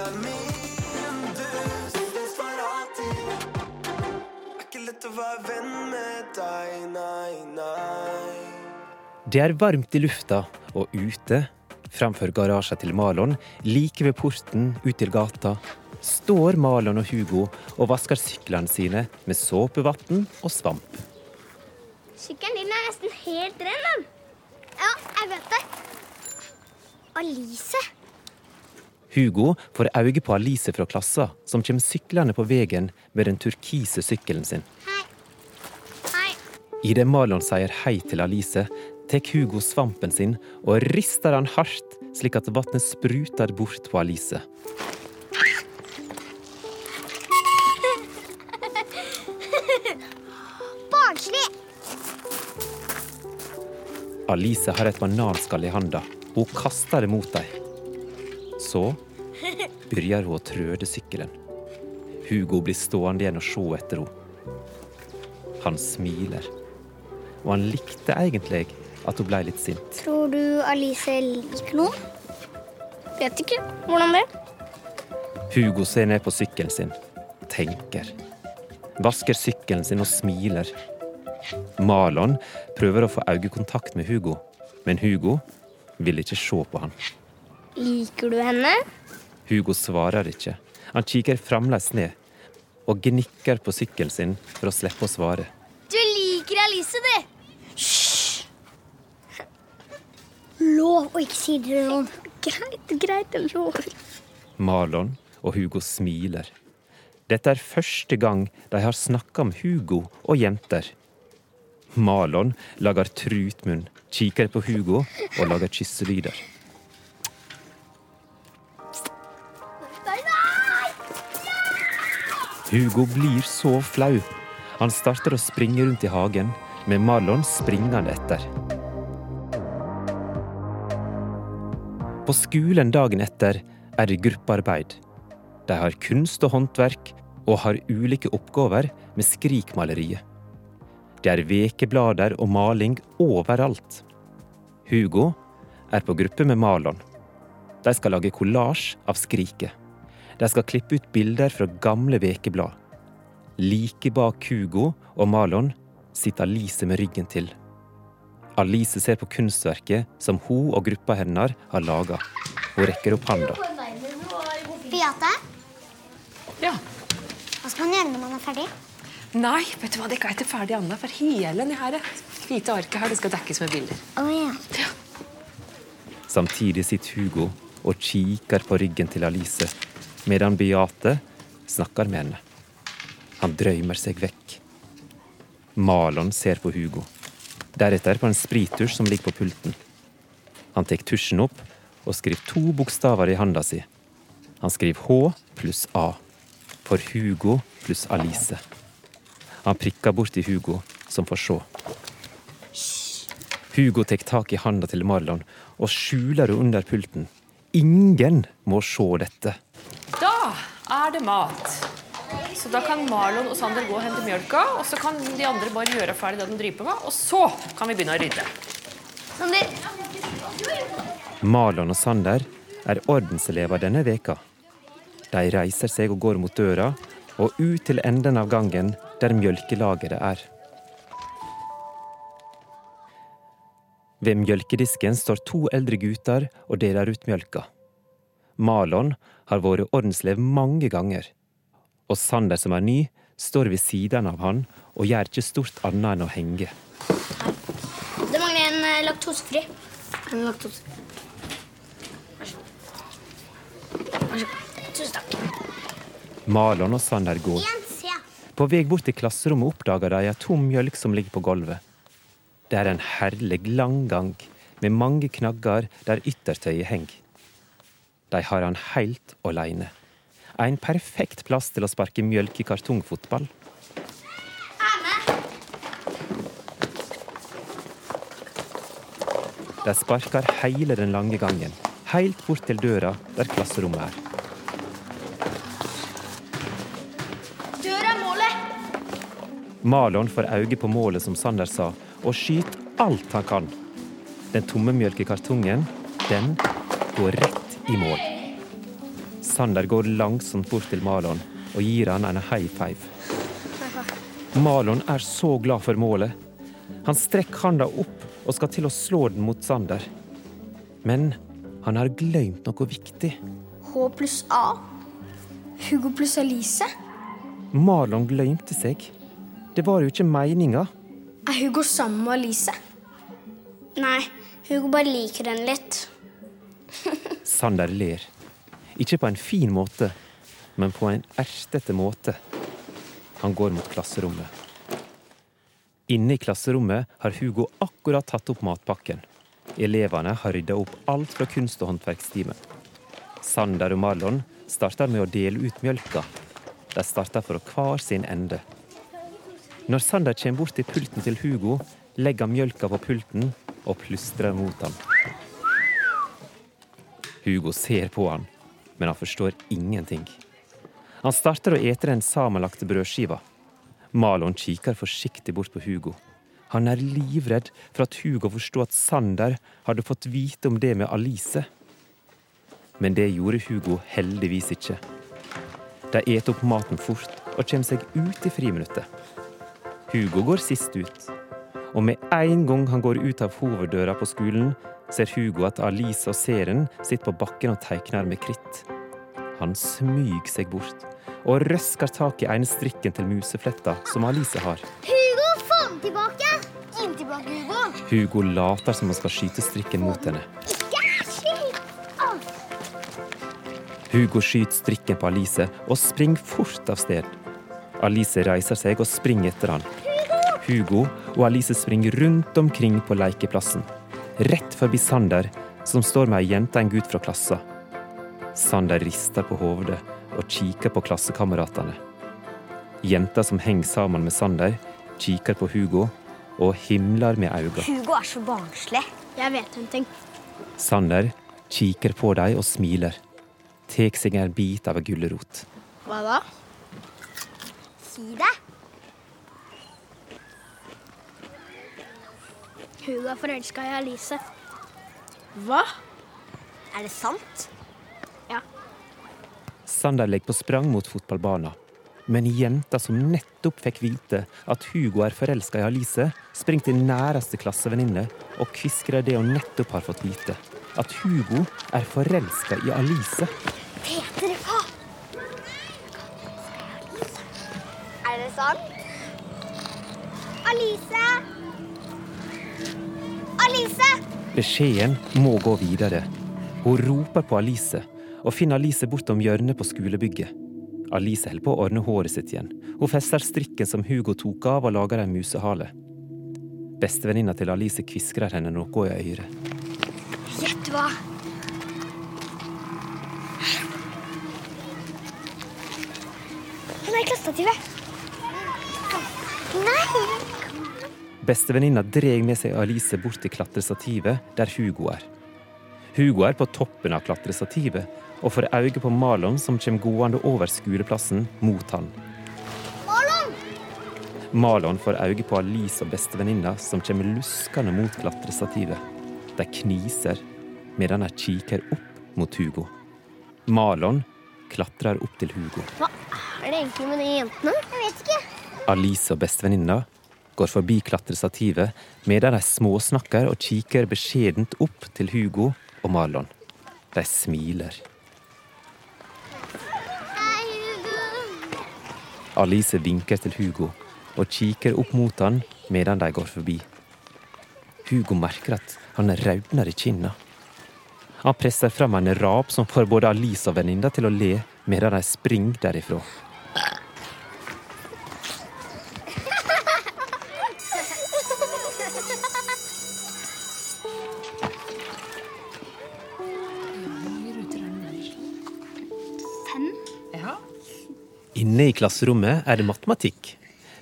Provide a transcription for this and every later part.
er min, du ses for alltid. Er ikke lett å være venn med deg, nei, nei. Det er varmt i lufta, og ute, framfor garasjen til Malon, like ved porten ut til gata, står Malon og Hugo og vasker syklene sine med såpevann og svamp. Sykkelen din er nesten helt ren. Ja, jeg vet det. Alice. Hugo får øye på Alice fra klassa, som kommer syklende på veien med den turkise sykkelen sin. Hei. Hei. Idet Marlon sier hei til Alice, tar Hugo svampen sin og rister den hardt, slik at vannet spruter bort på Alice. Barnslig. Alice har et bananskall i handa. Hun kaster det mot dem. Så begynner hun å trøde sykkelen. Hugo blir stående igjen og se etter henne. Han smiler. Og han likte egentlig at hun ble litt sint. Tror du Alice liker noen? Vet ikke. Hvordan det? Hugo ser ned på sykkelen sin, tenker. Vasker sykkelen sin og smiler. Malon prøver å få øyekontakt med Hugo, men Hugo vil ikke se på han. Liker du henne? Hugo svarer ikke. Han kikker fremdeles ned og gnikker på sykkelen sin for å slippe å svare. Du liker Alice, du. Hysj. Lov å ikke si det til noen. Greit, greit, jeg lover. Marlon og Hugo smiler. Dette er første gang de har snakka om Hugo og jenter. Marlon lager trutmunn, kikker på Hugo og lager kysselyder. Hugo blir så flau. Han starter å springe rundt i hagen, med Marlon springende etter. På skolen dagen etter er det gruppearbeid. De har kunst og håndverk, og har ulike oppgaver med Skrikmaleriet. Det er vekeblader og maling overalt. Hugo er på gruppe med Marlon. De skal lage kollasj av Skriket. De skal klippe ut bilder fra gamle vekeblad. Like bak Hugo og Malon sitter Alice med ryggen til. Alice ser på kunstverket som hun og gruppa hennes har laga. Hun rekker opp handa. Beate, Ja. hva skal man gjøre når man er ferdig? Nei, vet du hva, det er ikke ferdig ennå. For hele denne hvite arket her, det skal dekkes med bilder. Å ja. Samtidig sitter Hugo og kikker på ryggen til Alice, medan Beate snakker med henne. Han drømmer seg vekk. Malon ser på Hugo. Deretter på en sprittusj som ligger på pulten. Han tar tusjen opp og skriver to bokstaver i handa si. Han skriver H pluss A. For Hugo pluss Alice. Han prikker borti Hugo, som får se. Hugo tar tak i handa til Marlon og skjuler henne under pulten. Ingen må se dette. Er det mat. Så da kan Marlon og Sander gå og hente mjølka, og så kan de andre bare gjøre ferdig det de driver på med, og så kan vi begynne å rydde. Sander, Marlon og Sander er ordenselever denne veka. De reiser seg og går mot døra og ut til enden av gangen der mjølkelageret er. Ved mjølkedisken står to eldre gutter og deler ut mjølka. Marlon har vært ordenslev mange ganger, og Sander som er ny, står ved siden av han og gjør ikke stort annet enn å henge. det mangler en eh, laktosefri. En laktosefri. Vær så god. Vær så god. Tusen takk. Marlon og Sander går. På vei bort til klasserommet oppdager de ei tom mjølk som ligger på gulvet. Det er en herlig lang gang med mange knagger der yttertøyet henger. De har han helt aleine. En perfekt plass til å sparke mjølk i kartongfotball. De sparker hele den lange gangen, helt bort til døra der klasserommet er. Døra er målet. Malon får øye på målet som Sander sa, og skyter alt han kan. Den tomme mjølkekartongen, den går rett i mål. Sander går langsomt bort til Malon og gir han en high five. Malon er så glad for målet. Han strekker handa opp og skal til å slå den mot Sander. Men han har glemt noe viktig. H pluss A. Hugo pluss Elise. Marlon glemte seg. Det var jo ikke meninga. Er Hugo sammen med Alice? Nei, Hugo bare liker henne litt. Sander ler. Ikke på en fin måte, men på en ertete måte. Han går mot klasserommet. Inne i klasserommet har Hugo akkurat tatt opp matpakken. Elevene har rydda opp alt fra kunst- og håndverkstimen. Sander og Marlon starter med å dele ut mjølka. De starter for hver sin ende. Når Sander kommer bort til pulten til Hugo, legger han mjølka på pulten og plystrer mot han. Hugo ser på han, men han forstår ingenting. Han starter å ete den sammenlagte brødskiva. Malon kikker forsiktig bort på Hugo. Han er livredd for at Hugo forsto at Sander hadde fått vite om det med Alice. Men det gjorde Hugo heldigvis ikke. De et opp maten fort og kommer seg ut i friminuttet. Hugo går sist ut. Og med en gang han går ut av hoveddøra på skolen, ser Hugo at Alice og Seren sitter på bakken og tegner med kritt. Han smyger seg bort og røsker tak i ene strikken til musefletta som Alice har. Hugo, få den tilbake! Inn tilbake, Hugo. Hugo later som han skal skyte strikken mot henne. Hugo skyter strikken på Alice og springer fort av sted. Alice reiser seg og springer etter han. Hugo og Alice springer rundt omkring på lekeplassen. Rett forbi Sander, som står med ei jente og en gutt fra klassa. Sander rister på hodet og kikker på klassekameratene. Jenta som henger sammen med Sander, kikker på Hugo og himler med øynene. Hugo er så barnslig. Jeg vet en ting. Sander kikker på dem og smiler. Tek seg en bit av en gulrot. Hva da? Si det. Hugo er forelska i Alice. Hva? Er det sant? Ja. Sander legger på sprang mot fotballbanen. Men jenta som nettopp fikk vite at Hugo er forelska i Alice, springer til næreste klassevenninne og kviskrer det hun nettopp har fått vite. At Hugo er forelska i Alice. Peter, hva? Er det sant? Alice! Alice! Beskjeden må gå videre. Hun roper på Alice, og finner Alice bortom hjørnet på skolebygget. Alice holder på å ordne håret sitt igjen. Hun fester strikken som Hugo tok av, og lager en musehale. Bestevenninna til Alice kviskrer henne noe i øret. Gjett hva? Han er i klassestativet. Nei! Bestevenninna dreg med seg Alice bort til klatrestativet, der Hugo er. Hugo er på toppen av klatrestativet og får øye på Marlon som kommer gående over skoleplassen mot han. Marlon! Marlon får øye på Alice og bestevenninna som kommer luskende mot klatrestativet. De kniser medan de kikker opp mot Hugo. Marlon klatrer opp til Hugo. Hva er det egentlig med de jentene? Jeg vet ikke. Alice og bestevenninna går forbi klatrestativet, medan de småsnakker og kikker beskjedent opp til Hugo og Marlon. De smiler. Alice vinker til Hugo og kikker opp mot han medan de går forbi. Hugo merker at han raudner i kinna. Han presser fram en rap som får både Alice og venninna til å le medan de springer derifra. Inne i klasserommet er det matematikk.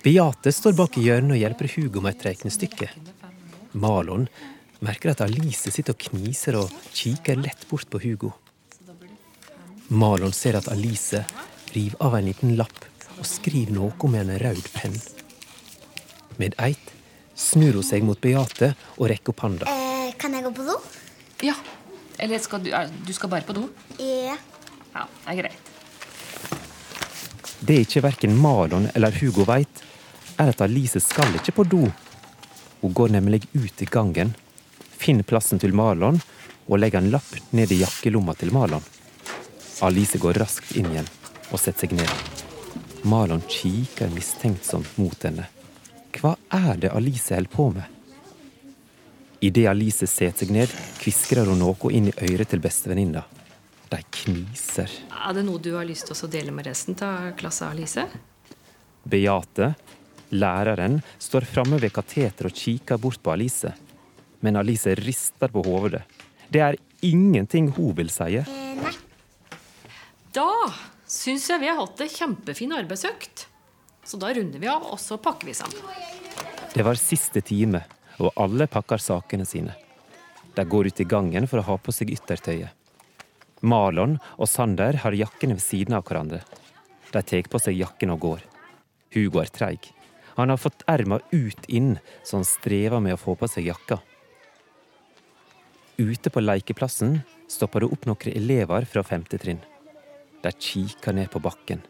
Beate står bak i hjørnet og hjelper Hugo med et regnestykke. Malon merker at Alice sitter og kniser og kikker lett bort på Hugo. Malon ser at Alice river av en liten lapp og skriver noe med en rød penn. Med eit snur hun seg mot Beate og rekker opp handa. Eh, kan jeg gå på do? ja. Eller skal du, du skal bare på do? Ja. Ja, det er greit. Det ikke verken Malon eller Hugo veit, er at Alice skal ikke på do. Hun går nemlig ut i gangen, finner plassen til Malon og legger en lapp ned i jakkelomma til Malon. Alice går raskt inn igjen og setter seg ned. Malon kikker mistenksomt mot henne. Hva er det Alice holder på med? Idet Alice setter seg ned, kviskrer hun noe inn i øret til bestevenninna. De kniser. Er det noe du har lyst til å dele med resten av klassen, Alice? Beate, læreren, står framme ved kateteret og kikker bort på Alice. Men Alice rister på hodet. Det er ingenting hun vil si. Eh, nei. Da syns jeg vi har hatt en kjempefin arbeidsøkt. Så da runder vi av, og så pakker vi sammen. Det var siste time, og alle pakker sakene sine. De går ut i gangen for å ha på seg yttertøyet. Malon og Sander har jakkene ved siden av hverandre. De tar på seg jakken og går. Hugo er treig. Han har fått erma ut inn, så han strever med å få på seg jakka. Ute på lekeplassen stopper det opp noen elever fra femte trinn. De kikker ned på bakken.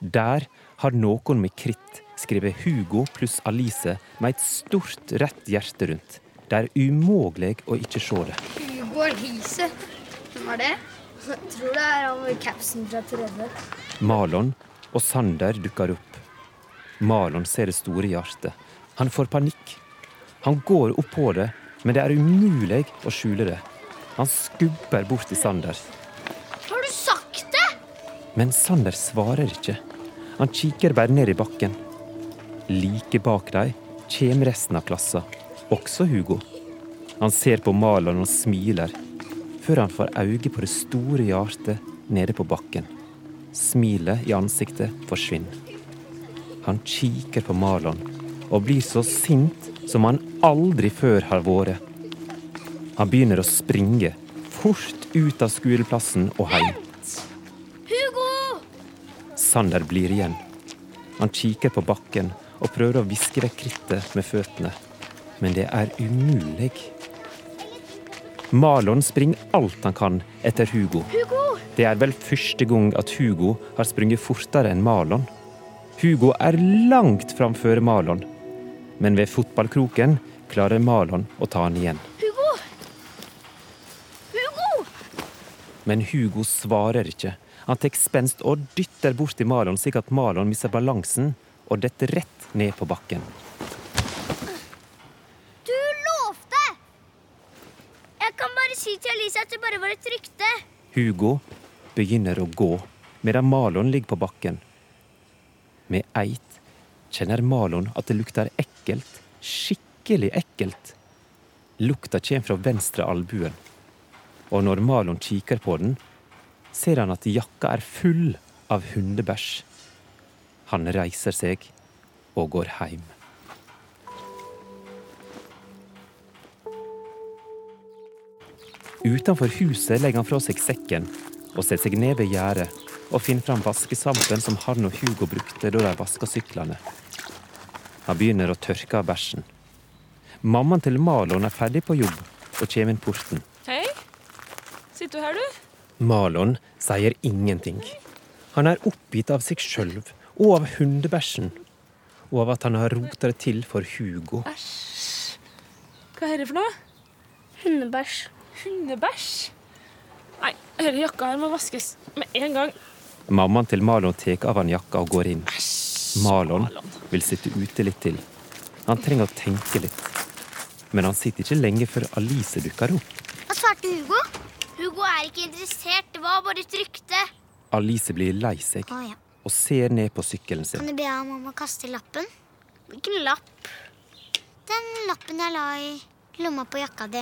Der har noen med kritt skrevet Hugo pluss Alice med et stort, rett hjerte rundt. Det er umulig å ikke se det. Hugo Alice. Hvem er det? Jeg tror det er han med capsen fra tredje. Malon og Sander dukker opp. Malon ser det store hjertet. Han får panikk. Han går opp på det, men det er umulig å skjule det. Han skubber bort til Sander. Har du sagt det? Men Sander svarer ikke. Han kikker bare ned i bakken. Like bak dem kommer resten av klassen, også Hugo. Han ser på Malon og smiler, før han får øye på det store hjertet nede på bakken. Smilet i ansiktet forsvinner. Han kikker på Marlon og blir så sint som han aldri før har vært. Han begynner å springe, fort ut av skoleplassen og hjem. Hugo! Sander blir igjen. Han kikker på bakken og prøver å viske vekk krittet med føttene. Men det er umulig. Malon springer alt han kan etter Hugo. Hugo! Det er vel første gang at Hugo har sprunget fortere enn Malon. Hugo er langt framfor Malon, men ved fotballkroken klarer Malon å ta han igjen. Hugo! Hugo! Men Hugo svarer ikke. Han tar spenst og dytter borti Marlon, slik at Malon mister balansen og detter rett ned på bakken. Du lovte! Jeg kan bare si til Alice at det var et rykte. Hugo begynner å gå, medan Malon ligger på bakken. Med eit kjenner Malon at det lukter ekkelt. Skikkelig ekkelt. Lukta kommer fra venstre albuen. Og når Malon kikker på den, ser han at jakka er full av hundebæsj. Han reiser seg og går heim. Utenfor huset legger han fra seg sekken og setter seg ned ved gjerdet og finner fram vaskesvampen som han og Hugo brukte da de vaska syklene. Han begynner å tørke av bæsjen. Mammaen til Malon er ferdig på jobb og kommer inn porten. Hei. Sitter du her, du? Malon sier ingenting. Han er oppgitt av seg sjøl og av hundebæsjen. Og av at han har rota det til for Hugo. Æsj. Hva er det for noe? Hundebæsj. Hundebæsj? Nei, denne jakka her må vaskes med en gang. Mammaen til Malon tar av han jakka og går inn. Æsj. Malon vil sitte ute litt til. Han trenger å tenke litt. Men han sitter ikke lenge før Alice dukker opp. Hva svarte Hugo? Hugo er ikke interessert. Det var bare et rykte. Alice blir lei seg ja. og ser ned på sykkelen sin. Kan du be ham om å kaste lappen? Hvilken lapp? Den lappen jeg la i lomma på jakka di.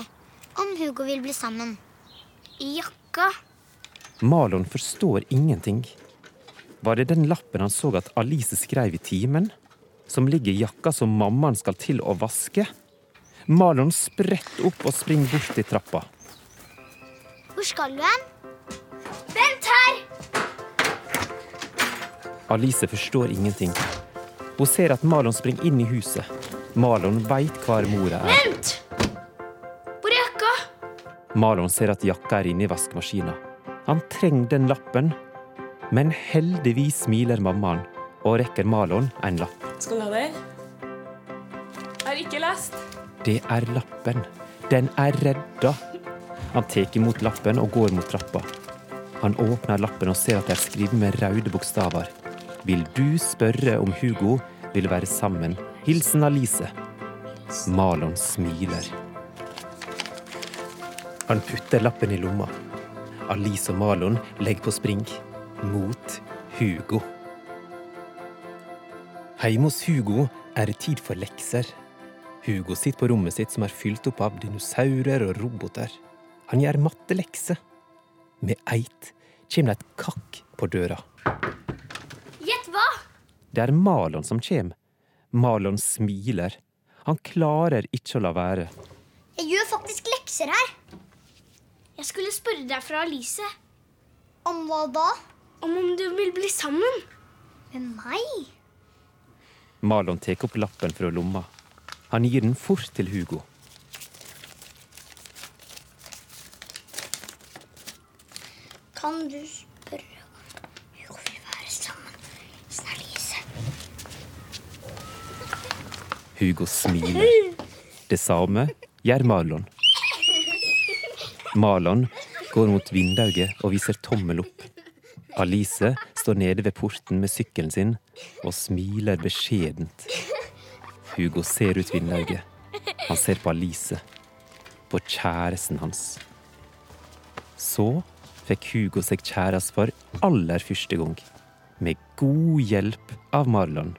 Om Hugo vil bli sammen. I jakka? Malon forstår ingenting. Var det den lappen han så at Alice skrev i timen? Som ligger i jakka som mammaen skal til å vaske? Malon spretter opp og springer bort til trappa. Hvor skal du hen? Vent her! Alice forstår ingenting. Hun ser at Malon springer inn i huset. Malon veit hvor mora er. Vent! Malon ser at jakka er inne i vaskemaskina. Han trenger den lappen, men heldigvis smiler mammaen og rekker Malon en lapp. Skal du ha den? Har ikke lest. Det er lappen. Den er redda. Han tar imot lappen og går mot trappa. Han åpner lappen og ser at det er skrevet med røde bokstaver. Vil du spørre om Hugo vil være sammen? Hilsen Alice. Malon smiler. Han putter lappen i lomma. Alice og Malon legger på spring mot Hugo. Hjemme hos Hugo er det tid for lekser. Hugo sitter på rommet sitt som er fylt opp av dinosaurer og roboter. Han gjør mattelekser. Med eit kommer det et kakk på døra. Gjett hva? Det er Malon som kommer. Malon smiler. Han klarer ikke å la være. Jeg gjør faktisk lekser her. Jeg skulle spørre deg fra Alice. Om hva da? Om om du vil bli sammen. Med meg? Malon tar opp lappen fra lomma. Han gir den fort til Hugo. Kan du spørre om Hugo vil være sammen med Alice? Hugo smiler. Det samme gjør Marlon. Marlon går mot vinduet og viser tommel opp. Alice står nede ved porten med sykkelen sin og smiler beskjedent. Hugo ser ut vinduet. Han ser på Alice, på kjæresten hans. Så fikk Hugo seg kjæreste for aller første gang, med god hjelp av Marlon.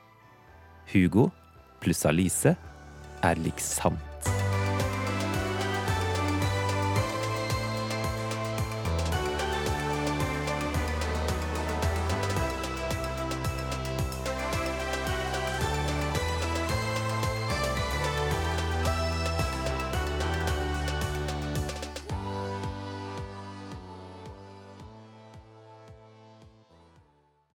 Hugo pluss Alice er lik sant.